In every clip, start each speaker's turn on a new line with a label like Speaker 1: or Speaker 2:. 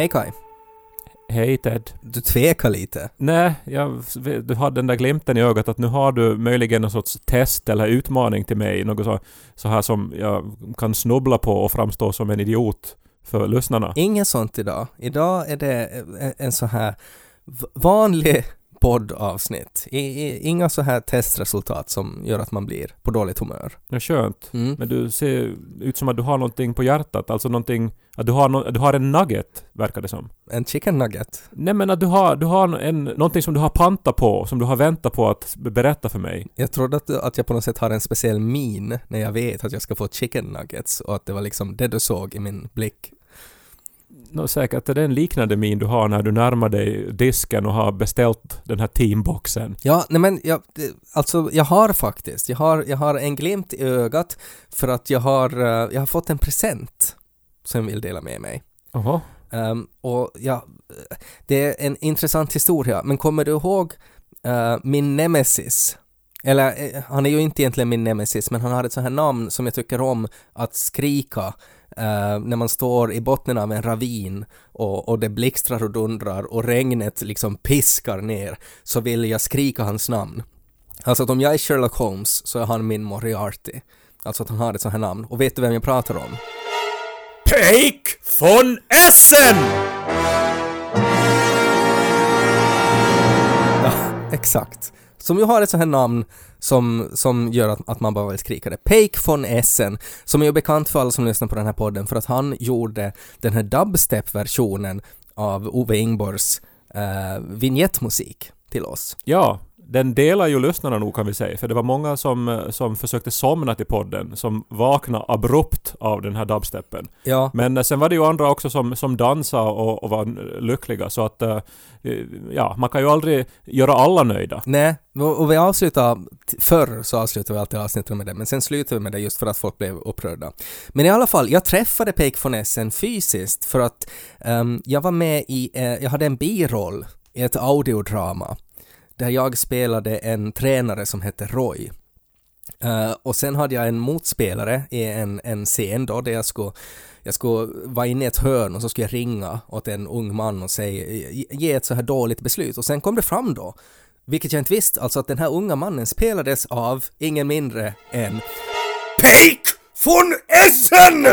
Speaker 1: Hej Kai.
Speaker 2: Hej Ted.
Speaker 1: Du tvekar lite.
Speaker 2: Nej, jag, du hade den där glimten i ögat att nu har du möjligen någon sorts test eller utmaning till mig. Något så, så här som jag kan snubbla på och framstå som en idiot för lyssnarna.
Speaker 1: Inget sånt idag. Idag är det en- så här vanlig poddavsnitt. I, i, inga så här testresultat som gör att man blir på dåligt humör.
Speaker 2: Ja, skönt.
Speaker 1: Mm.
Speaker 2: Men du ser ut som att du har någonting på hjärtat. Alltså någonting... Att du har, no, du har en nugget, verkar det som.
Speaker 1: En chicken nugget.
Speaker 2: Nej men att du har, du har en, någonting som du har pantat på, som du har väntat på att be- berätta för mig.
Speaker 1: Jag trodde att, att jag på något sätt har en speciell min när jag vet att jag ska få chicken nuggets och att det var liksom det du såg i min blick.
Speaker 2: Nå, säkert är det en liknande min du har när du närmar dig disken och har beställt den här teamboxen.
Speaker 1: Ja, nej men jag, alltså jag har faktiskt, jag har, jag har en glimt i ögat för att jag har, eh, jag har fått en present som vill dela med mig.
Speaker 2: Jaha.
Speaker 1: Ehm, och ja, det är en intressant historia, men kommer du ihåg eh, min nemesis? Eller eh, han är ju inte egentligen min nemesis, men han har ett sånt här namn som jag tycker om att skrika eh, när man står i botten av en ravin och, och det blixtrar och dundrar och regnet liksom piskar ner, så vill jag skrika hans namn. Alltså att om jag är Sherlock Holmes så är han min Moriarty. Alltså att han har ett sånt här namn. Och vet du vem jag pratar om?
Speaker 2: Peik von Essen!
Speaker 1: Ja, exakt. Som ju har ett sånt här namn som, som gör att, att man bara vill skrika det. Peik von Essen, som är ju bekant för alla som lyssnar på den här podden för att han gjorde den här dubstep-versionen av Ove Ingborgs eh, vignettmusik till oss.
Speaker 2: Ja, den delar ju lyssnarna nog kan vi säga, för det var många som, som försökte somna till podden, som vaknade abrupt av den här dubsteppen.
Speaker 1: Ja,
Speaker 2: Men eh, sen var det ju andra också som, som dansade och, och var lyckliga, så att eh, ja, man kan ju aldrig göra alla nöjda.
Speaker 1: nej, och vi avslutar, förr så avslutar vi alltid avsnittet med det, men sen slutar vi med det just för att folk blev upprörda. Men i alla fall, jag träffade Peik von Essen fysiskt för att ehm, jag var med i, eh, jag hade en biroll i ett audiodrama där jag spelade en tränare som hette Roy. Uh, och sen hade jag en motspelare i en, en scen då där jag skulle, jag skulle vara inne i ett hörn och så skulle jag ringa åt en ung man och säga, ge- ge ett så här dåligt beslut. Och sen kom det fram då, vilket jag inte visste, alltså att den här unga mannen spelades av ingen mindre än
Speaker 2: Peik von Essen!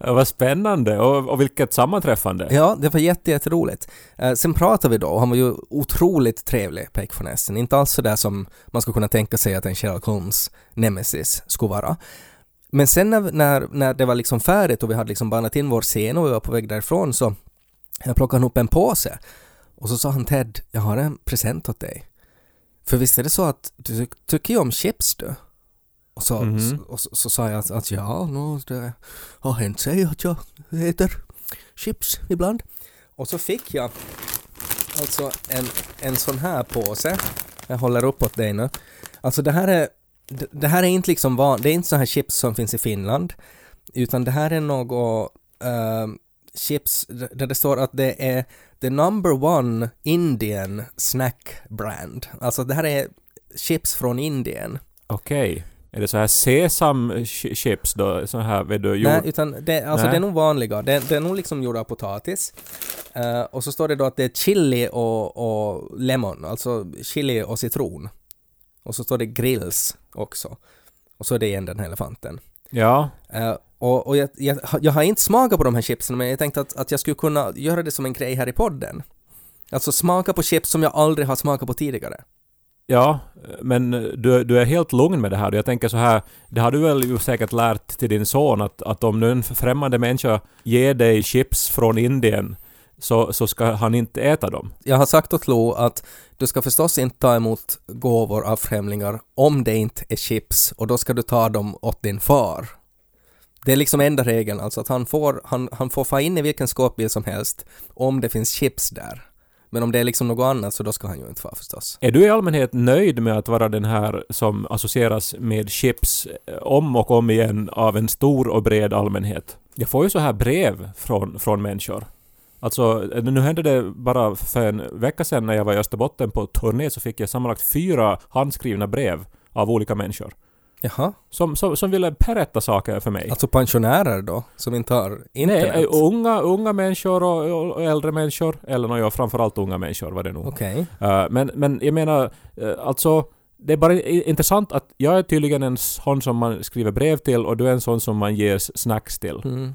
Speaker 2: Eh, vad spännande och, och vilket sammanträffande.
Speaker 1: Ja, det var jättejätteroligt. Eh, sen pratade vi då och han var ju otroligt trevlig, Peck von Essen. Inte alls sådär som man skulle kunna tänka sig att en Sherlock Holmes nemesis skulle vara. Men sen när, när, när det var liksom färdigt och vi hade liksom banat in vår scen och vi var på väg därifrån så jag plockade han upp en påse och så sa han Ted, jag har en present åt dig. För visst är det så att du tycker ju om chips du? Och så,
Speaker 2: Mhm.
Speaker 1: och så, så sa jag att, att ja, no, det har hänt sig att jag äter chips ibland. Och så fick jag alltså en, en sån här påse. Jag håller upp åt dig nu. Alltså det här är, det, det här är inte liksom van, det är inte så här chips som finns i Finland. Utan det här är något ehm, chips där det står att det är the number one Indian snack brand. Alltså det här är chips från Indien.
Speaker 2: Okej. Är det så här sesamchips då? Så här, vet du,
Speaker 1: Nej, utan det, alltså
Speaker 2: Nej.
Speaker 1: det är nog vanliga. Det, det är nog liksom gjorda av potatis. Eh, och så står det då att det är chili och, och lemon, alltså chili och citron. Och så står det grills också. Och så är det igen den här elefanten.
Speaker 2: Ja.
Speaker 1: Eh, och och jag, jag, jag har inte smakat på de här chipsen men jag tänkte att, att jag skulle kunna göra det som en grej här i podden. Alltså smaka på chips som jag aldrig har smakat på tidigare.
Speaker 2: Ja, men du, du är helt lugn med det här. Jag tänker så här, det har du väl ju säkert lärt till din son att, att om nu en främmande människa ger dig chips från Indien så, så ska han inte äta dem.
Speaker 1: Jag har sagt åt Lo att du ska förstås inte ta emot gåvor av främlingar om det inte är chips och då ska du ta dem åt din far. Det är liksom enda regeln, alltså att han får, han, han får få in i vilken skåpbil som helst om det finns chips där. Men om det är liksom något annat så då ska han ju inte vara förstås.
Speaker 2: Är du i allmänhet nöjd med att vara den här som associeras med chips eh, om och om igen av en stor och bred allmänhet? Jag får ju så här brev från, från människor. Alltså, eh, nu hände det bara för en vecka sedan när jag var i Österbotten på turné så fick jag sammanlagt fyra handskrivna brev av olika människor.
Speaker 1: Jaha,
Speaker 2: Som, som, som ville berätta saker för mig.
Speaker 1: alltså pensionärer då, som inte har internet?
Speaker 2: Nej, eh, unga, unga människor och, och äldre människor. Eller no, ja, framförallt unga människor var det nog.
Speaker 1: Okej.
Speaker 2: Uh, men, men jag menar, uh, alltså det är bara intressant att jag är tydligen en sån som man skriver brev till och du är en sån som man ger snacks till.
Speaker 1: Mm.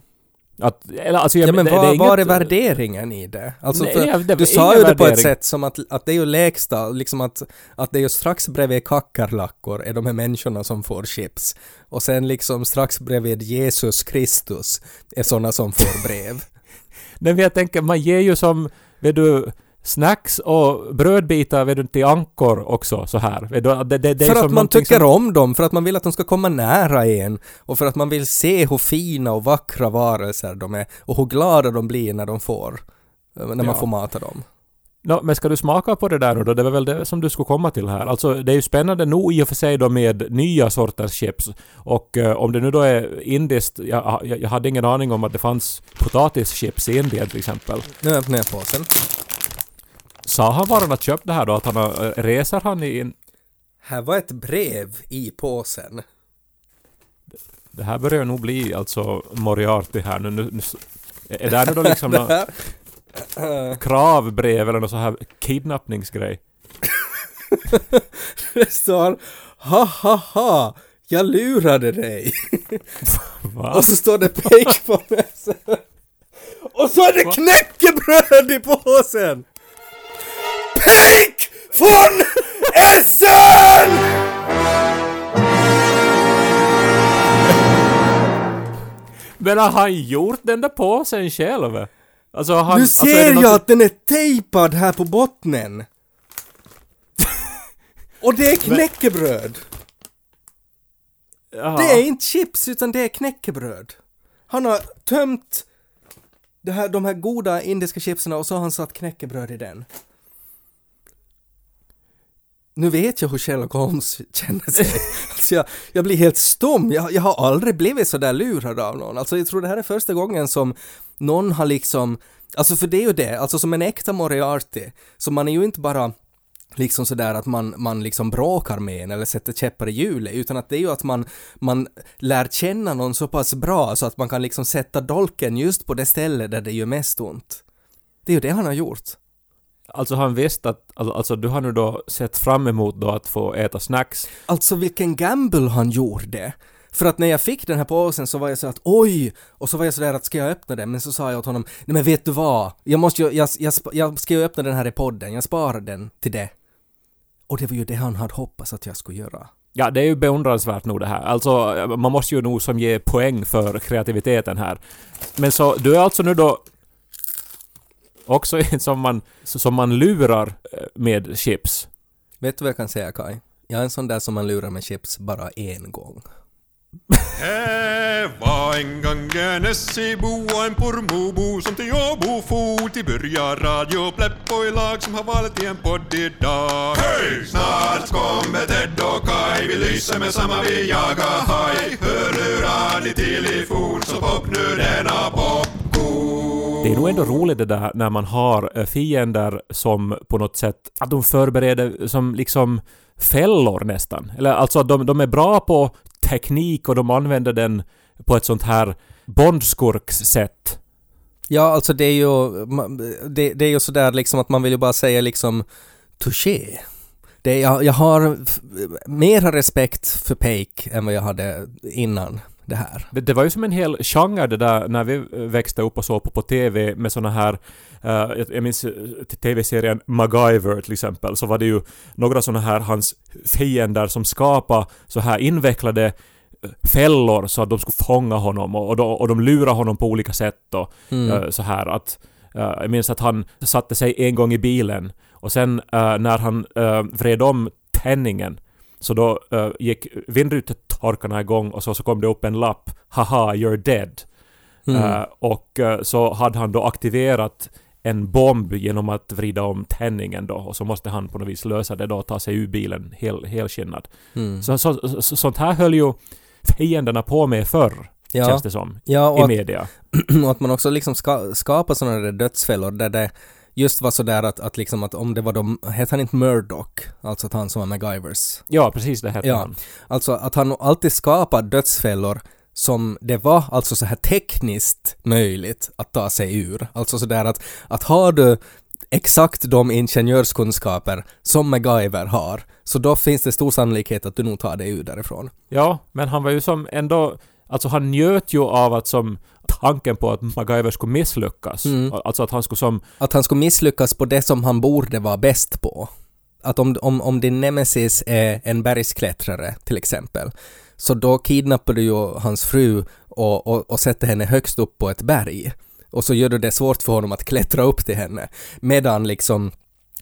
Speaker 2: Att, eller, alltså, jag,
Speaker 1: Ja men
Speaker 2: det,
Speaker 1: vad,
Speaker 2: det är
Speaker 1: var är
Speaker 2: inget-
Speaker 1: värderingen i det? Alltså
Speaker 2: Nej, ja, det
Speaker 1: du
Speaker 2: var
Speaker 1: sa ju det på ett sätt som att, att det är ju lägsta, liksom att, att det är ju strax bredvid kackerlackor är de här människorna som får chips. Och sen liksom strax bredvid Jesus Kristus är sådana som får brev.
Speaker 2: Nej, men jag tänker, man ger ju som, vet du, snacks och brödbitar vet du, till ankor också så här. Det, det, det
Speaker 1: för att man tycker
Speaker 2: som,
Speaker 1: om dem, för att man vill att de ska komma nära en och för att man vill se hur fina och vackra varelser de är och hur glada de blir när de får, när man
Speaker 2: Ja.
Speaker 1: får mata dem.
Speaker 2: Nå, men ska du smaka på det där nu då? Det var väl det som du skulle komma till här. Alltså det är ju spännande nog i och för sig då med nya sorters chips. Och eh, om det nu då är indiskt, jag, jag, jag hade ingen aning om att det fanns potatischips i Indien till exempel.
Speaker 1: Nu öppnar jag påsen.
Speaker 2: Sa han var han har köpt det här då? Att han har, eh, reser han i... in-
Speaker 1: Här var ett brev i påsen.
Speaker 2: Det här börjar nog bli alltså Moriarty här nu. nu, nu är det här nu då liksom något kravbrev eller något så här kidnappningsgrej?
Speaker 1: Det står ha ha ha, jag lurade dig.
Speaker 2: Va?
Speaker 1: Och så står det pek på påsen. Och så är det knäckebröd i påsen! Pek från Essen!
Speaker 2: Men har han gjort den där påsen själv? Alltså han...
Speaker 1: Nu
Speaker 2: alltså,
Speaker 1: ser
Speaker 2: det något-
Speaker 1: jag att den är tejpad här på bottnen. Och det är knäckebröd.
Speaker 2: Jaha.
Speaker 1: Det är inte chips utan det är knäckebröd. Han har tömt det här, de här goda indiska chipsen och så har han satt knäckebröd i den. Nu vet jag hur Sherlock Holmes känner sig. Alltså jag, jag blir helt stum. Jag, jag har aldrig blivit så där lurad av någon. Alltså jag tror det här är första gången som någon har liksom, alltså för det är ju det, alltså som en äkta Moriarty, så man är ju inte bara liksom sådär att man, man liksom bråkar med en eller sätter käppar i hjulet, utan att det är ju att man, man lär känna någon så pass bra så att man kan liksom sätta dolken just på det ställe där det gör mest ont. Det är ju det han har gjort.
Speaker 2: Alltså han visste att... Alltså, alltså du har nu då sett fram emot då att få äta snacks.
Speaker 1: Alltså vilken gamble han gjorde. För att när jag fick den här påsen så var jag så att oj! Och så var jag sådär att ska jag öppna den? Men så sa jag åt honom, nej men vet du vad? Jag måste ju, jag, jag, jag ska ju öppna den här i podden, jag sparar den till det. Och det var ju det han hade hoppats att jag skulle göra.
Speaker 2: Ja, det är ju beundransvärt nog det här. Alltså, man måste ju nog som ge poäng för kreativiteten här. Men så, du är alltså nu då också en som man, som man lurar eh, med chips.
Speaker 1: Vet du vad jag kan säga Kai? Jag är en sån där som man lurar med chips bara en gång.
Speaker 3: Det var en gång en Essebo och en Pormobo som till Åbo for till börja Radio Pleppo i lag som har valt i en podd idag. Hej! Snart kommer Ted och Kai, vi lyser med samma vi jagar haj. Hörlurar ni telefon så pop nu denna popcorn.
Speaker 2: Det är nog ändå roligt det där när man har eh, fiender som på något sätt, att de förbereder som liksom fällor nästan. Eller alltså att de, de är bra på teknik och de använder den på ett sånt här Bondskurks-sätt.
Speaker 1: Ja, alltså det är ju, det, det är ju sådär liksom att man vill ju bara säga liksom touché. Det, jag, jag har f- mera respekt för Peik än vad jag hade innan det här.
Speaker 2: Det, det var ju som en hel genre det där när vi växte upp och såg på, på TV med såna här... eh, jag, minns eh, TV-serien MacGyver till exempel, så var det ju några såna här hans fiender som skapade så här invecklade eh, fällor så att de skulle fånga honom och, och, de, och de lurar honom på olika sätt och
Speaker 1: Mm.
Speaker 2: eh, så här att Eh, jag minns att han satte sig en gång i bilen och sen när han uh, vred om tändningen så då uh, gick vindrutetorkarna igång och så, så kom det upp en lapp ”Haha, you're dead”.
Speaker 1: Mm.
Speaker 2: Uh, och uh, så hade han då aktiverat en bomb genom att vrida om tändningen då och så måste han på något vis lösa det då och ta sig ur bilen hel, helskinnad.
Speaker 1: Mm.
Speaker 2: Så, så, så, sånt här höll ju fienderna på med förr,
Speaker 1: Ja.
Speaker 2: känns det som,
Speaker 1: Ja,
Speaker 2: i
Speaker 1: att,
Speaker 2: media.
Speaker 1: och att man också liksom ska, skapar sådana där dödsfällor där det just var sådär att, att liksom att om det var de, hette han inte Murdoch? Alltså att han som var MacGyvers.
Speaker 2: Ja, precis det hette
Speaker 1: Ja.
Speaker 2: han.
Speaker 1: Alltså att han alltid skapar dödsfällor som det var alltså så här tekniskt möjligt att ta sig ur. Alltså sådär att, att har du exakt de ingenjörskunskaper som MacGyver har, så då finns det stor sannolikhet att du nog tar dig ur därifrån.
Speaker 2: Ja, men han var ju som ändå... Alltså han njöt ju av att som tanken på att MacGyver skulle misslyckas.
Speaker 1: Mm.
Speaker 2: Alltså att han skulle som...
Speaker 1: Att han skulle misslyckas på det som han borde vara bäst på. Att om, om, om din nemesis är en bergsklättrare till exempel, så då kidnappar du ju hans fru och, och, och sätter henne högst upp på ett berg. Och så gör du det svårt för honom att klättra upp till henne. Medan liksom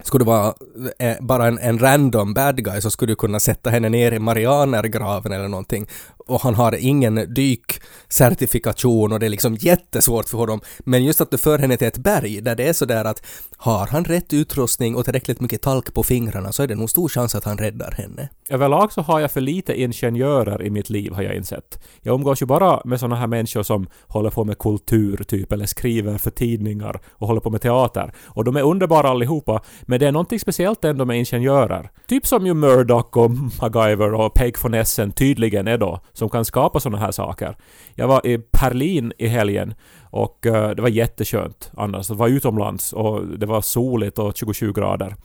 Speaker 1: skulle vara eh, bara en, en random bad guy så skulle du kunna sätta henne ner i Marianergraven eller någonting och han har ingen dykcertifikation och det är liksom jättesvårt för honom. Men just att du för henne till ett berg där det är sådär att har han rätt utrustning och tillräckligt mycket talk på fingrarna så är det nog stor chans att han räddar henne.
Speaker 2: Överlag så har jag för lite ingenjörer i mitt liv har jag insett. Jag umgås ju bara med såna här människor som håller på med kultur typ eller skriver för tidningar och håller på med teater. Och de är underbara allihopa, men det är någonting speciellt ändå med ingenjörer. Typ som ju Murdoch och MacGyver och Peg von Essen tydligen är då, som kan skapa sådana här saker. Jag var i Berlin i helgen och eh, det var jätteskönt annars. Det var utomlands och det var soligt och 27 grader.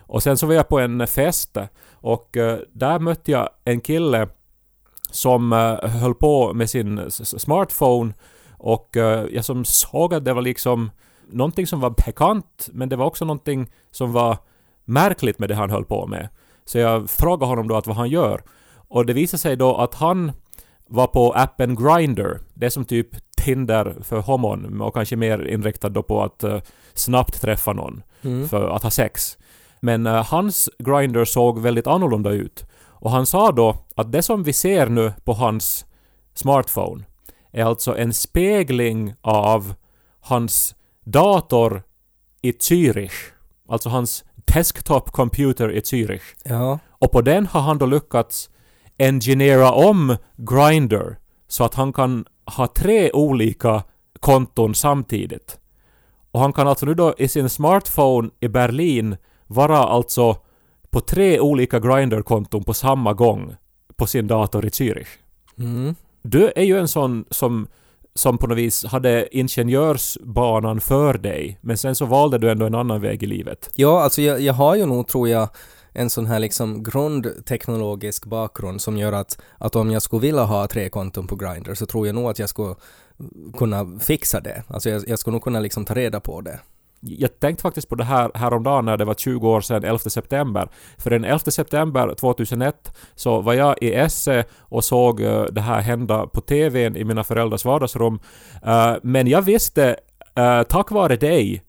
Speaker 2: Och sen så var jag på en fest och eh, där mötte jag en kille som eh, höll på med sin smartphone och jag som såg att det var liksom någonting som var bekant men det var också någonting som var märkligt med det han höll på med. Så jag frågade honom då att vad han gör. Och det visade sig då att han var på appen Grindr. Det är som typ Tinder för homon och kanske mer inriktad då på att eh, snabbt träffa någon
Speaker 1: Mm.
Speaker 2: för att ha sex. Men eh, hans Grindr såg väldigt annorlunda ut. Och han sa då att det som vi ser nu på hans smartphone är alltså en spegling av hans dator i Zürich. Alltså hans desktop computer i Zürich.
Speaker 1: Ja.
Speaker 2: Och på den har han då lyckats engineera om Grindr så att han kan ha tre olika konton samtidigt. Och han kan alltså nu då i sin smartphone i Berlin vara alltså på tre olika Grindr-konton på samma gång på sin dator i Zürich.
Speaker 1: Mm.
Speaker 2: Du är ju en sån som, som på något vis hade ingenjörsbanan för dig, men sen så valde du ändå en annan väg i livet.
Speaker 1: Ja, alltså jag, jag har ju nog, tror jag, en sån här liksom grundteknologisk bakgrund som gör att, att om jag skulle vilja ha tre konton på Grindr så tror jag nog att jag skulle kunna fixa det. Alltså jag, jag skulle nog kunna liksom ta reda på det.
Speaker 2: Jag tänkte faktiskt på det här häromdagen när det var 20 år sedan 11 september. För den 11 september 2001 så var jag i Esse och såg eh, det här hända på TVn i mina föräldrars vardagsrum. Eh, men jag visste, eh, tack vare dig,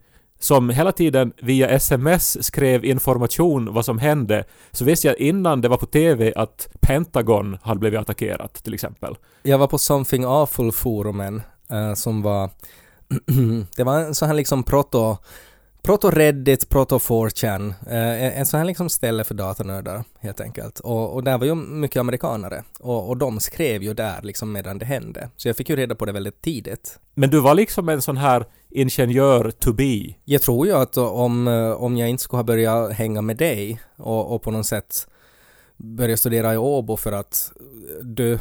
Speaker 2: som hela tiden via sms skrev information vad som hände, så visste jag innan det var på TV att Pentagon hade blivit attackerat till exempel.
Speaker 1: Jag var på Something Awful-forumen eh, som var... det var en sån här liksom proto... Proto-Reddit, proto-4chan, eh, en sån här liksom ställe för datanördar helt enkelt. Och, och där var ju mycket amerikanare och, och de skrev ju där liksom medan det hände. Så jag fick ju reda på det väldigt tidigt.
Speaker 2: Men du var liksom en sån här ingenjör to be.
Speaker 1: Jag tror ju att om, eh, om jag inte skulle ha börjat hänga med dig och, och på något sätt börja studera i Åbo för att du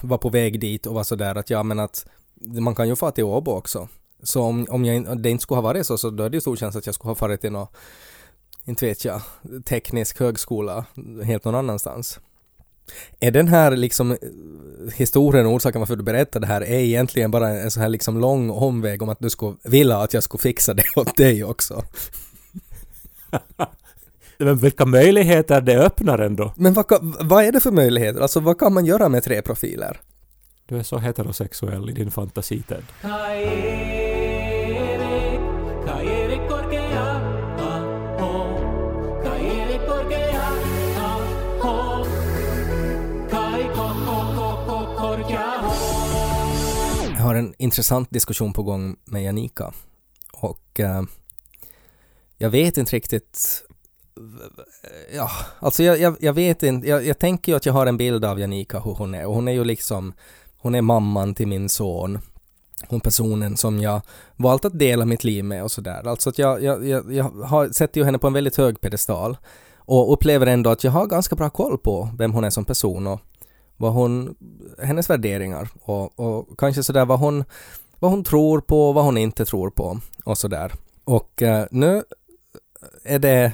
Speaker 1: var på väg dit och var sådär att ja men att man kan ju få till Åbo också. Så om, om jag, det inte skulle ha varit så så då är det ju stor chans att jag skulle ha farit till någon, inte vet jag, teknisk högskola helt någon annanstans. Är den här liksom eh, historien och orsaken varför du berättar det här är egentligen bara en sån här liksom lång omväg om att du skulle vilja att jag skulle fixa det åt dig också?
Speaker 2: Men vilka möjligheter det öppnar ändå.
Speaker 1: Men vad, vad är det för möjligheter? Alltså vad kan man göra med tre profiler?
Speaker 2: Du är så heterosexuell i din fantasi, Ted.
Speaker 1: Har en intressant diskussion på gång med Janika. Och eh, jag vet inte riktigt... Ja, alltså jag, jag, jag vet inte. Jag, jag tänker ju att jag har en bild av Janika hur hon är. Och hon är ju liksom... Hon är mamman till min son. Hon personen som jag valt att dela mitt liv med och sådär. Alltså att jag, jag, jag, jag har, sätter ju henne på en väldigt hög pedestal. Och upplever ändå att jag har ganska bra koll på vem hon är som person och vad hon, hennes värderingar och, och kanske sådär vad hon, vad hon tror på, vad hon inte tror på och sådär. Och eh, nu är det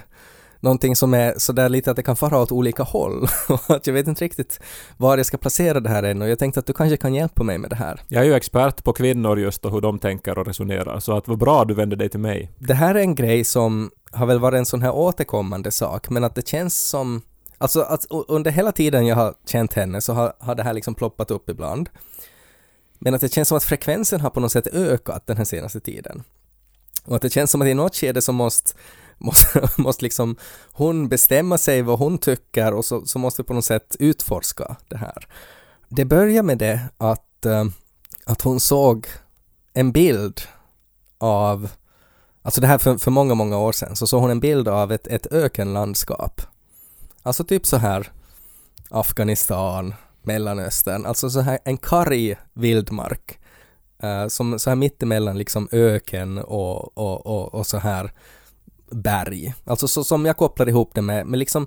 Speaker 1: någonting som är sådär lite att det kan fara åt olika håll och att jag vet inte riktigt var jag ska placera det här än och jag tänkte att du kanske kan hjälpa mig med det här.
Speaker 2: Jag är ju expert på kvinnor just och hur de tänker och resonerar, så att vad bra du vände dig till mig.
Speaker 1: Det här är en grej som har väl varit en sån här återkommande sak men att det känns som Alltså att under hela tiden jag har känt henne så har, har det här liksom ploppat upp ibland. Men att det känns som att frekvensen har på något sätt ökat den här senaste tiden. Och att det känns som att i något skede så måste, måste, måste liksom hon bestämma sig vad hon tycker och så, så måste vi på något sätt utforska det här. Det börjar med det att, eh, att hon såg en bild av, alltså det här för, för många, många år sedan, så såg hon en bild av ett, ett ökenlandskap. Alltså typ så här Afghanistan, Mellanöstern, alltså så här en karg vildmark. eh, som så här mittemellan liksom öken och, och, och, och så här berg. Alltså så som jag kopplar ihop det med, med liksom,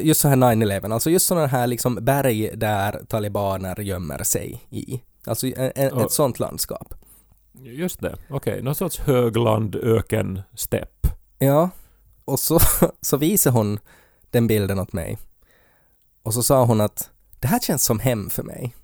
Speaker 1: just så här 9-11, alltså just sådana här liksom berg där talibaner gömmer sig i. Alltså en, en,
Speaker 2: Och-
Speaker 1: ett sånt landskap.
Speaker 2: Just det, okej. Någon sorts högland, öken, stepp.
Speaker 1: Ja, och så, så visade hon den bilden åt mig. Och så sa hon att det här känns som hem för mig.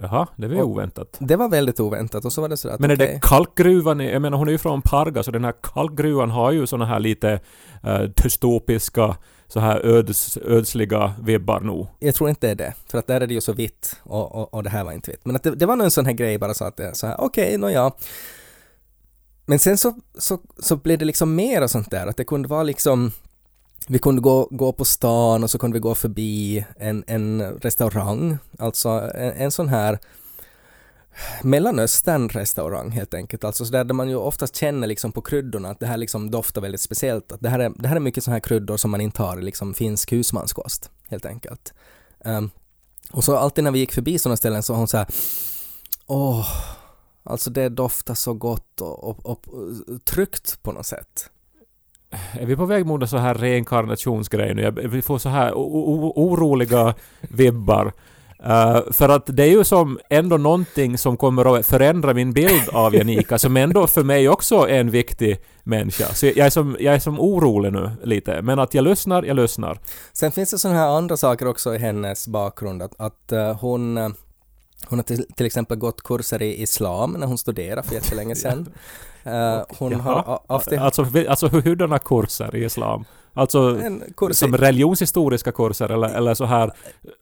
Speaker 2: Jaha, det var ju
Speaker 1: Och-
Speaker 2: oväntat.
Speaker 1: Det var väldigt oväntat och så var det så att
Speaker 2: Men är
Speaker 1: okej.
Speaker 2: det kalkgruvan, jag menar hon är ju från Parga så den här kalkgruvan har ju såna här lite uh, dystopiska, så här öds, ödsliga vibbar nog.
Speaker 1: Jag tror inte det är det, för att där är det ju så vitt och, och, och det här var inte vitt. Men att det, det var nog en sån här grej bara så att det är så här, okej, okay, ja. Men sen så, så, så blev det liksom mer och sånt där, att det kunde vara liksom vi kunde gå, gå på stan och så kunde vi gå förbi en, en restaurang, alltså en, en sån här Mellanöstern-restaurang helt enkelt, alltså så där, där man ju oftast känner liksom på kryddorna att det här liksom doftar väldigt speciellt, att det här är, det här är mycket såna här kryddor som man inte har i liksom finsk husmanskost, helt enkelt. Um, och så alltid när vi gick förbi sådana ställen så var hon så här åh, alltså det doftar så gott och, och, och, och tryggt på något sätt.
Speaker 2: Är vi på väg mot en så här reinkarnationsgrej nu? Jag, vi får så här oroliga vibbar. Uh, för att det är ju som ändå någonting som kommer att förändra min bild av Janika, som ändå för mig också är en viktig människa. Så jag är som, jag är som orolig nu lite. Men att jag lyssnar, jag lyssnar.
Speaker 1: Sen finns det sådana här andra saker också i hennes bakgrund, att, att eh, hon eh, hon har till, till exempel gått kurser i islam när hon studerade för jättelänge sedan. Eh, hon
Speaker 2: Jaha.
Speaker 1: har haft en,
Speaker 2: Alltså, alltså hurdana kurser i islam? Alltså
Speaker 1: en kurs
Speaker 2: som religionshistoriska kurser eller, eller så här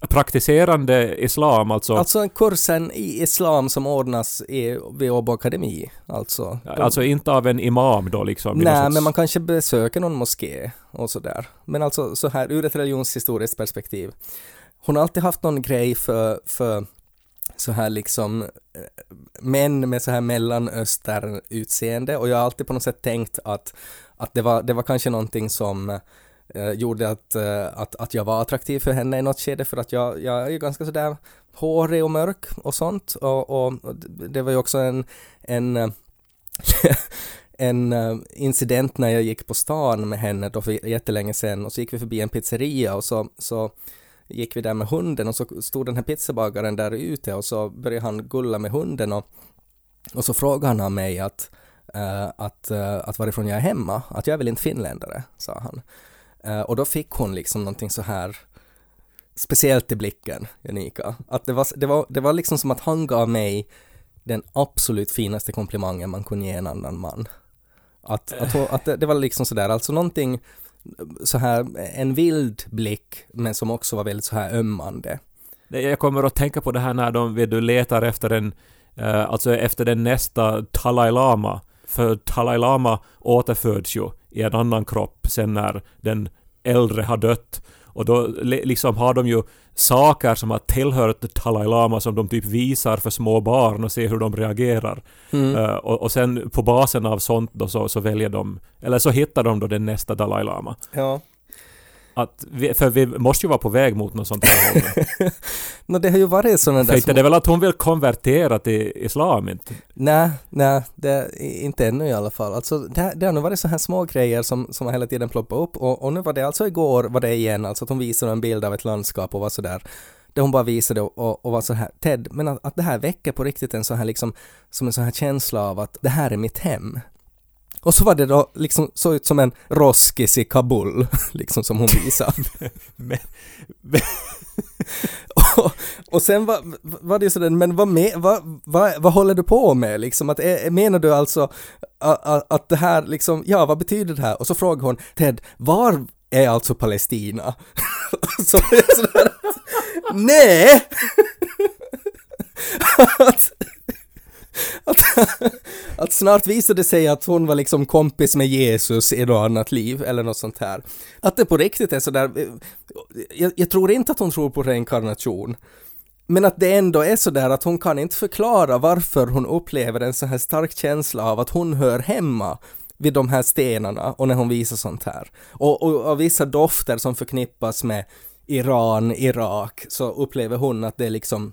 Speaker 2: praktiserande islam alltså?
Speaker 1: Alltså kursen i islam som ordnas i, vid Åbo Akademi. Alltså,
Speaker 2: Alltså inte av en imam då liksom?
Speaker 1: Nej,
Speaker 2: sorts-
Speaker 1: men man kanske besöker någon moské och sådär. Men alltså så här ur ett religionshistoriskt perspektiv. Hon har alltid haft någon grej för, för så här liksom eh, män med så här mellanöstern-utseende och jag har alltid på något sätt tänkt att, att det, var, det var kanske någonting som eh, gjorde att, eh, att, att jag var attraktiv för henne i något skede. För att jag, jag är ju ganska sådär hårig och mörk och sånt. Och, och, det var ju också en, en en eh, incident när jag gick på stan med henne då för jättelänge sedan. Och så gick vi förbi en pizzeria och så, så gick vi där med hunden och så stod den här pizzabagaren där ute och så började han gulla med hunden och, och så frågade han mig att, uh, att, uh, att varifrån jag är hemma, att jag är väl inte finländare, sa han. Uh, och då fick hon liksom någonting så här speciellt i blicken, Janika. Att det var, det var, det var liksom som att han gav mig den absolut finaste komplimangen man kunde ge en annan man. Att, att, hon, att det, det var liksom sådär, alltså någonting så här, en vild blick men som också var väldigt så här ömmande.
Speaker 2: Jag kommer att tänka på det här när de vet du, letar efter en, eh, alltså efter den nästa Dalai Lama. För Dalai Lama återföds ju i en annan kropp sen när den äldre har dött. Och då li- liksom har de ju saker som har tillhört Dalai Lama som de typ visar för små barn och ser hur de reagerar.
Speaker 1: Mm.
Speaker 2: Eh, och, och sen på basen av sånt då så, så väljer de, eller så hittar de då den nästa Dalai Lama.
Speaker 1: Ja.
Speaker 2: Att vi, för vi måste ju vara på väg mot något sånt här håll.
Speaker 1: No, det har ju varit sådana
Speaker 2: För
Speaker 1: där
Speaker 2: inte det är väl att hon vill konvertera till islam inte?
Speaker 1: Nej, nej, det, inte ännu i alla fall. Alltså, det, det har nog varit så här små grejer som, som hela tiden ploppat upp och, och nu var det alltså igår var det igen, alltså att hon visade en bild av ett landskap och var sådär där hon bara visade och, och, var så här Ted, men att, att det här väcker på riktigt en så här liksom, som en sån här känsla av att det här är mitt hem. Och så var det då liksom, såg ut som en roskis i Kabul, liksom som hon visade.
Speaker 2: Men,
Speaker 1: och, och sen var, var det ju sådär, men vad, med, vad, vad, vad håller du på med liksom? Att, är, menar du alltså att, att, det här liksom, ja vad betyder det här? Och så frågar hon, Ted, var är alltså Palestina? så sådär, nej! att snart visade det sig att hon var liksom kompis med Jesus i något annat liv eller något sånt här. Att det på riktigt är sådär, eh, jag, jag tror inte att hon tror på reinkarnation. Men att det ändå är sådär att hon kan inte förklara varför hon upplever en så här stark känsla av att hon hör hemma vid de här stenarna och när hon visar sånt här. Och, och, och vissa dofter som förknippas med Iran, Irak, så upplever hon att det är liksom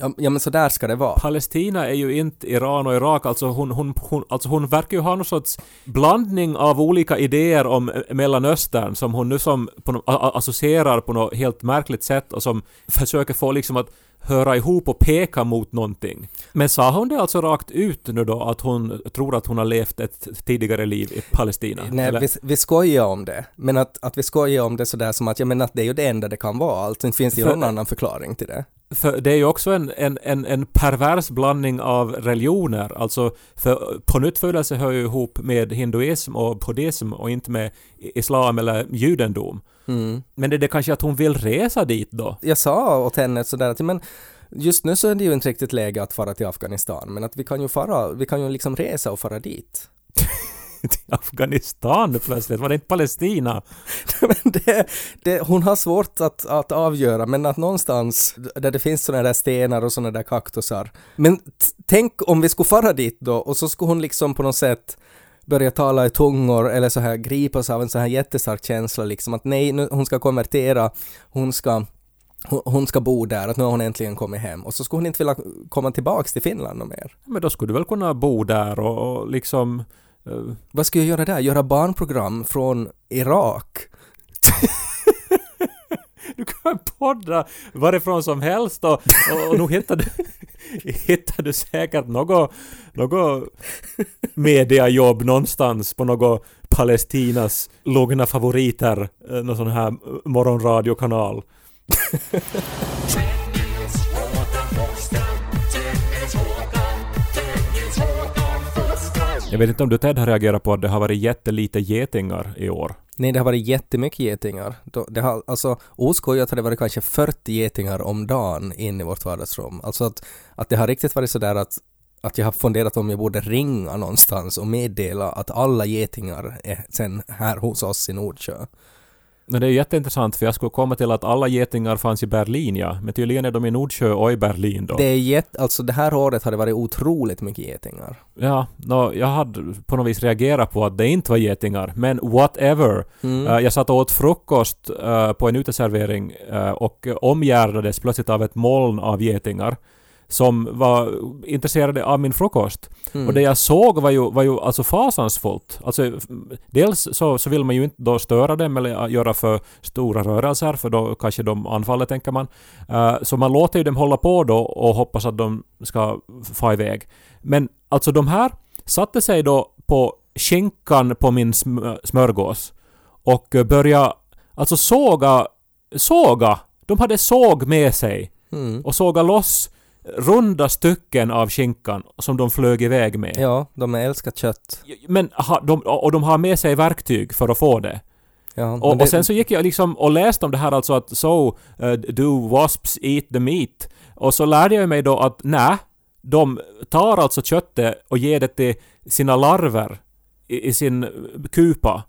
Speaker 1: Ja, ja men så där ska det vara.
Speaker 2: Palestina är ju inte Iran och Irak, alltså hon, hon, hon, alltså hon verkar ju ha någon sorts blandning av olika idéer om Mellanöstern som hon nu som på, associerar på något helt märkligt sätt och som försöker få liksom att höra ihop och peka mot någonting. Men sa hon det alltså rakt ut nu då att hon tror att hon har levt ett tidigare liv i Palestina?
Speaker 1: Nej,
Speaker 2: Eller-
Speaker 1: vi, vi skojar om det. Men att, att vi skojar om det sådär som att, jag menar att det är ju det enda det kan vara, alltså finns det ju någon annan förklaring till det.
Speaker 2: För det är ju också en, en, en, en pervers blandning av religioner. Alltså, för pånyttfödelse hör ju ihop med hinduism och buddhism och inte med islam eller judendom.
Speaker 1: Mm.
Speaker 2: Men är det kanske att hon vill resa dit då?
Speaker 1: Jag sa åt henne sådär att, men just nu så är det ju inte riktigt läge att fara till Afghanistan, men att vi kan ju fara, vi kan ju liksom resa och fara dit.
Speaker 2: Till Afghanistan plötsligt? Var det inte Palestina?
Speaker 1: det, det, hon har svårt att, att avgöra, men att någonstans där det finns sådana där stenar och sådana där kaktusar. Men tänk om vi skulle fara dit då och så skulle hon liksom på något sätt börja tala i tungor eller så här gripas av en så här jättestark känsla liksom att nej, nu, hon ska konvertera, hon ska hon- hon ska bo där, att nu har hon äntligen kommit hem och så skulle hon inte vilja komma tillbaks till Finland och mer.
Speaker 2: Men då skulle du väl kunna bo där och, och liksom... Eh,
Speaker 1: vad ska jag göra där? Göra barnprogram från Irak?
Speaker 2: Du kan podda varifrån som helst och, och, och nog hittar du, hittar du säkert något, något mediajobb någonstans på något Palestinas lugna favoriter, eh, någon sån här morgonradiokanal. Jag vet inte om du Ted har reagerat på att det har varit jättelite getingar i år.
Speaker 1: Nej, det har varit jättemycket getingar. Det har, alltså, oskojat har det varit kanske 40 getingar om dagen in i vårt vardagsrum. Alltså att, att det har riktigt varit sådär att, att jag har funderat om jag borde ringa någonstans och meddela att alla getingar är sen här hos oss i Nordsjö.
Speaker 2: Men det är jätteintressant för jag skulle komma till att alla getingar fanns i Berlin ja, men tydligen är de i Nordsjö och i Berlin då.
Speaker 1: Det är jätt, alltså det här året har det varit otroligt mycket getingar.
Speaker 2: Ja, nå, jag hade på något vis reagerat på att det inte var getingar, men whatever.
Speaker 1: Mm.
Speaker 2: Eh, jag satt och åt frukost eh, på en uteservering eh, och omgärdades plötsligt av ett moln av getingar som var intresserade av min frukost.
Speaker 1: Mm.
Speaker 2: Och det jag såg var ju, var ju alltså fasansfullt. Alltså, dels så, så vill man ju inte då störa dem eller göra för stora rörelser för då kanske de anfaller tänker man. Eh, så man låter ju dem hålla på då och hoppas att de ska få iväg. Men alltså de här satte sig då på skinkan på min sm- smörgås och började alltså såga, såga. De hade såg med sig
Speaker 1: Mm.
Speaker 2: och såga loss runda stycken av skinkan som de flög iväg med.
Speaker 1: Ja, de älskar kött.
Speaker 2: Men ha, de, och de har med sig verktyg för att få det.
Speaker 1: Ja,
Speaker 2: Och,
Speaker 1: det,
Speaker 2: och sen så gick jag liksom och läste om det här alltså att so, uh, do wasps eat the meat? Och så lärde jag mig då att nej, de tar alltså köttet och ger det till sina larver i, i sin kupa.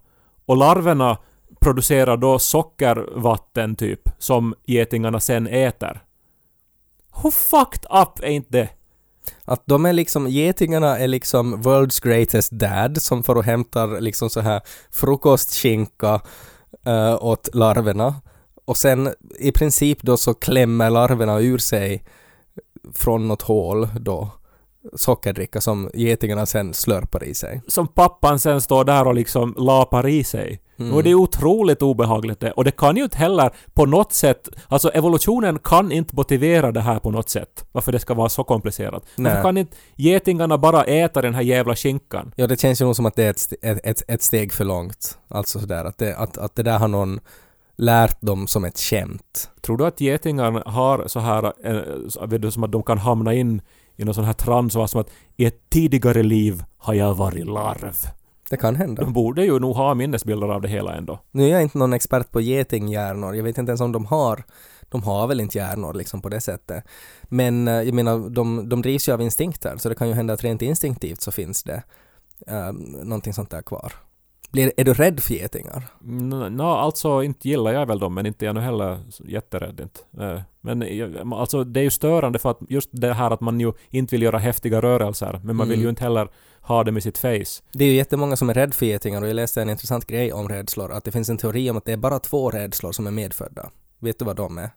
Speaker 2: Och larverna producerar då sockervatten typ, som getingarna sen äter. Hur fucked up är inte det?
Speaker 1: Att de är liksom, getingarna är liksom world's greatest dad som får och hämtar liksom så här frukostskinka uh, åt larverna. Och sen i princip då så klämmer larverna ur sig från något hål då sockerdricka som getingarna sen slurpar i sig.
Speaker 2: Som pappan sen står där och liksom lapar i sig.
Speaker 1: Mm.
Speaker 2: Och det är otroligt obehagligt det. Och det kan ju inte heller på något sätt... Alltså evolutionen kan inte motivera det här på något sätt. Varför det ska vara så komplicerat.
Speaker 1: Nej.
Speaker 2: Varför kan inte getingarna bara äta den här jävla skinkan?
Speaker 1: Ja, det känns ju nog som att det är ett, ett, ett, steg för långt. Alltså sådär att det, att, att det där har någon lärt dem som ett skämt.
Speaker 2: Tror du att getingar har så här, vet du, som att de kan hamna in i någon sån här trans och som att i ett tidigare liv har jag varit larv.
Speaker 1: Det kan hända.
Speaker 2: De borde ju nog ha minnesbilder av det hela ändå.
Speaker 1: Nu är jag inte någon expert på getinghjärnor. Jag vet inte ens om de har de har väl inte hjärnor liksom på det sättet. Men eh, jag menar, de, de drivs ju av instinkter, så det kan ju hända att rent instinktivt så finns det uh, någonting sånt där kvar. Blir, är du rädd för getingar?
Speaker 2: Nå, no, alltså inte gillar jag väl dem, men inte jag nu heller jätterädd inte. Eh, Men alltså det är ju störande för att just det här att man ju inte vill göra häftiga rörelser, men man vill
Speaker 1: Mm.
Speaker 2: ju inte heller ha dem i sitt face.
Speaker 1: Det är ju jättemånga som är rädda för getingar och jag läste en intressant grej om rädslor, att det finns en teori om att det är bara två rädslor som är medfödda. Vet du vad de är?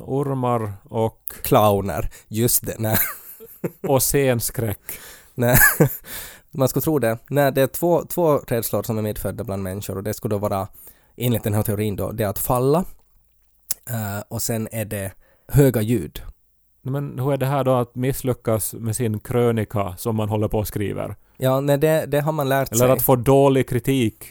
Speaker 2: Ormar och,
Speaker 1: Clowner. Just det, nej.
Speaker 2: och scenskräck.
Speaker 1: nej. Man skulle tro det. Nej, det är två, två rädslor som är medfödda bland människor och det skulle då vara, enligt den här teorin då, det är att falla eh, och sen är det höga ljud.
Speaker 2: Men hur är det här då att misslyckas med sin krönika som man håller på och skriver?
Speaker 1: Ja, nej, det, det har man lärt
Speaker 2: Eller
Speaker 1: sig.
Speaker 2: att få dålig kritik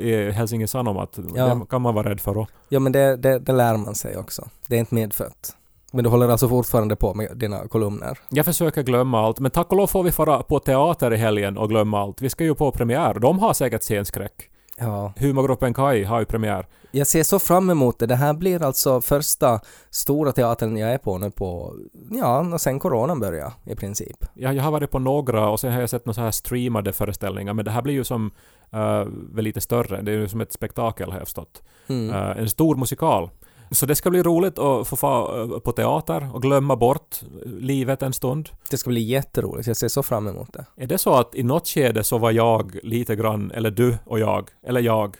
Speaker 2: i Helsingin Sanomat.
Speaker 1: Ja.
Speaker 2: Det kan man vara rädd för då.
Speaker 1: Ja, men det, det, det lär man sig också. Det är inte medfött. Men du håller alltså fortfarande på med dina kolumner?
Speaker 2: Jag försöker glömma allt, men tack och lov får vi fara på teater i helgen och glömma allt. Vi ska ju på premiär. De har säkert scenskräck.
Speaker 1: Ja.
Speaker 2: Humorgruppen Kai har ju premiär.
Speaker 1: Jag ser så fram emot det. Det här blir alltså första stora teatern jag är på nu på, ja, sen coronan börjar i princip.
Speaker 2: Jag, jag har varit på några och sen har jag sett några så här streamade föreställningar, men det här blir ju som uh, lite större. Det är ju som ett spektakel har jag förstått.
Speaker 1: Mm.
Speaker 2: Eh, en stor musikal. Så det ska bli roligt att få eh, på teater och glömma bort livet en stund.
Speaker 1: Det ska bli jätteroligt. Jag ser så fram emot det.
Speaker 2: Är det så att i något skede så var jag lite grann, eller du och jag, eller jag,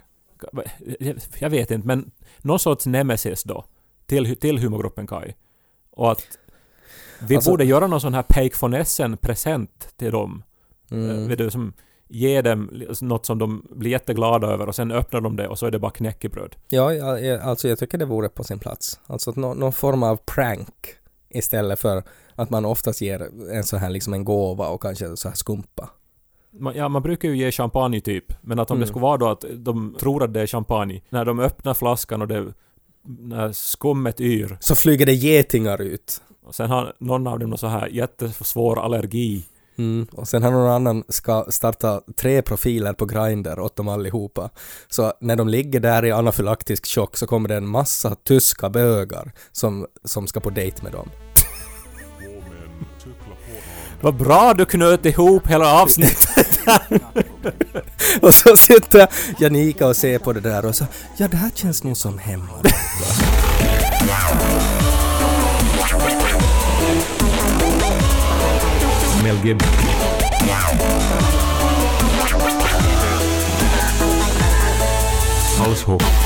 Speaker 2: jag vet inte, men någon sorts nemesis då till, till humorgruppen Kai. Och att vi
Speaker 1: Alltså-
Speaker 2: borde göra någon sån här Peik von Essen-present till dem.
Speaker 1: Mm.
Speaker 2: Mm. Vet du, som ger dem något som de blir jätteglada över och sen öppnar de det och så är det bara knäckebröd.
Speaker 1: Ja, ja, ja, alltså jag tycker det vore på sin plats. Alltså nå- någon form av prank istället för att man oftast ger en sån här liksom en gåva och kanske så här skumpa.
Speaker 2: Man, ja, man brukar ju ge champagne typ, men att om det
Speaker 1: Mm.
Speaker 2: skulle vara då att de tror att det är champagne, när de öppnar flaskan och det när skummet yr,
Speaker 1: Så flyger det getingar ut.
Speaker 2: och sen har någon av dem någon så här jättesvår allergi.
Speaker 1: Mm. Och sen har någon annan ska starta tre profiler på Grindr åt dem allihopa. Så när de ligger där i anafylaktisk chock så kommer det en massa tyska bögar som, som ska på dejt med dem.
Speaker 2: Vad bra du knöt ihop hela avsnittet!
Speaker 1: Och så sitter Janika och ser på det där och så ja det här känns nog som hemma.
Speaker 2: Mel Gibson. Halshopp.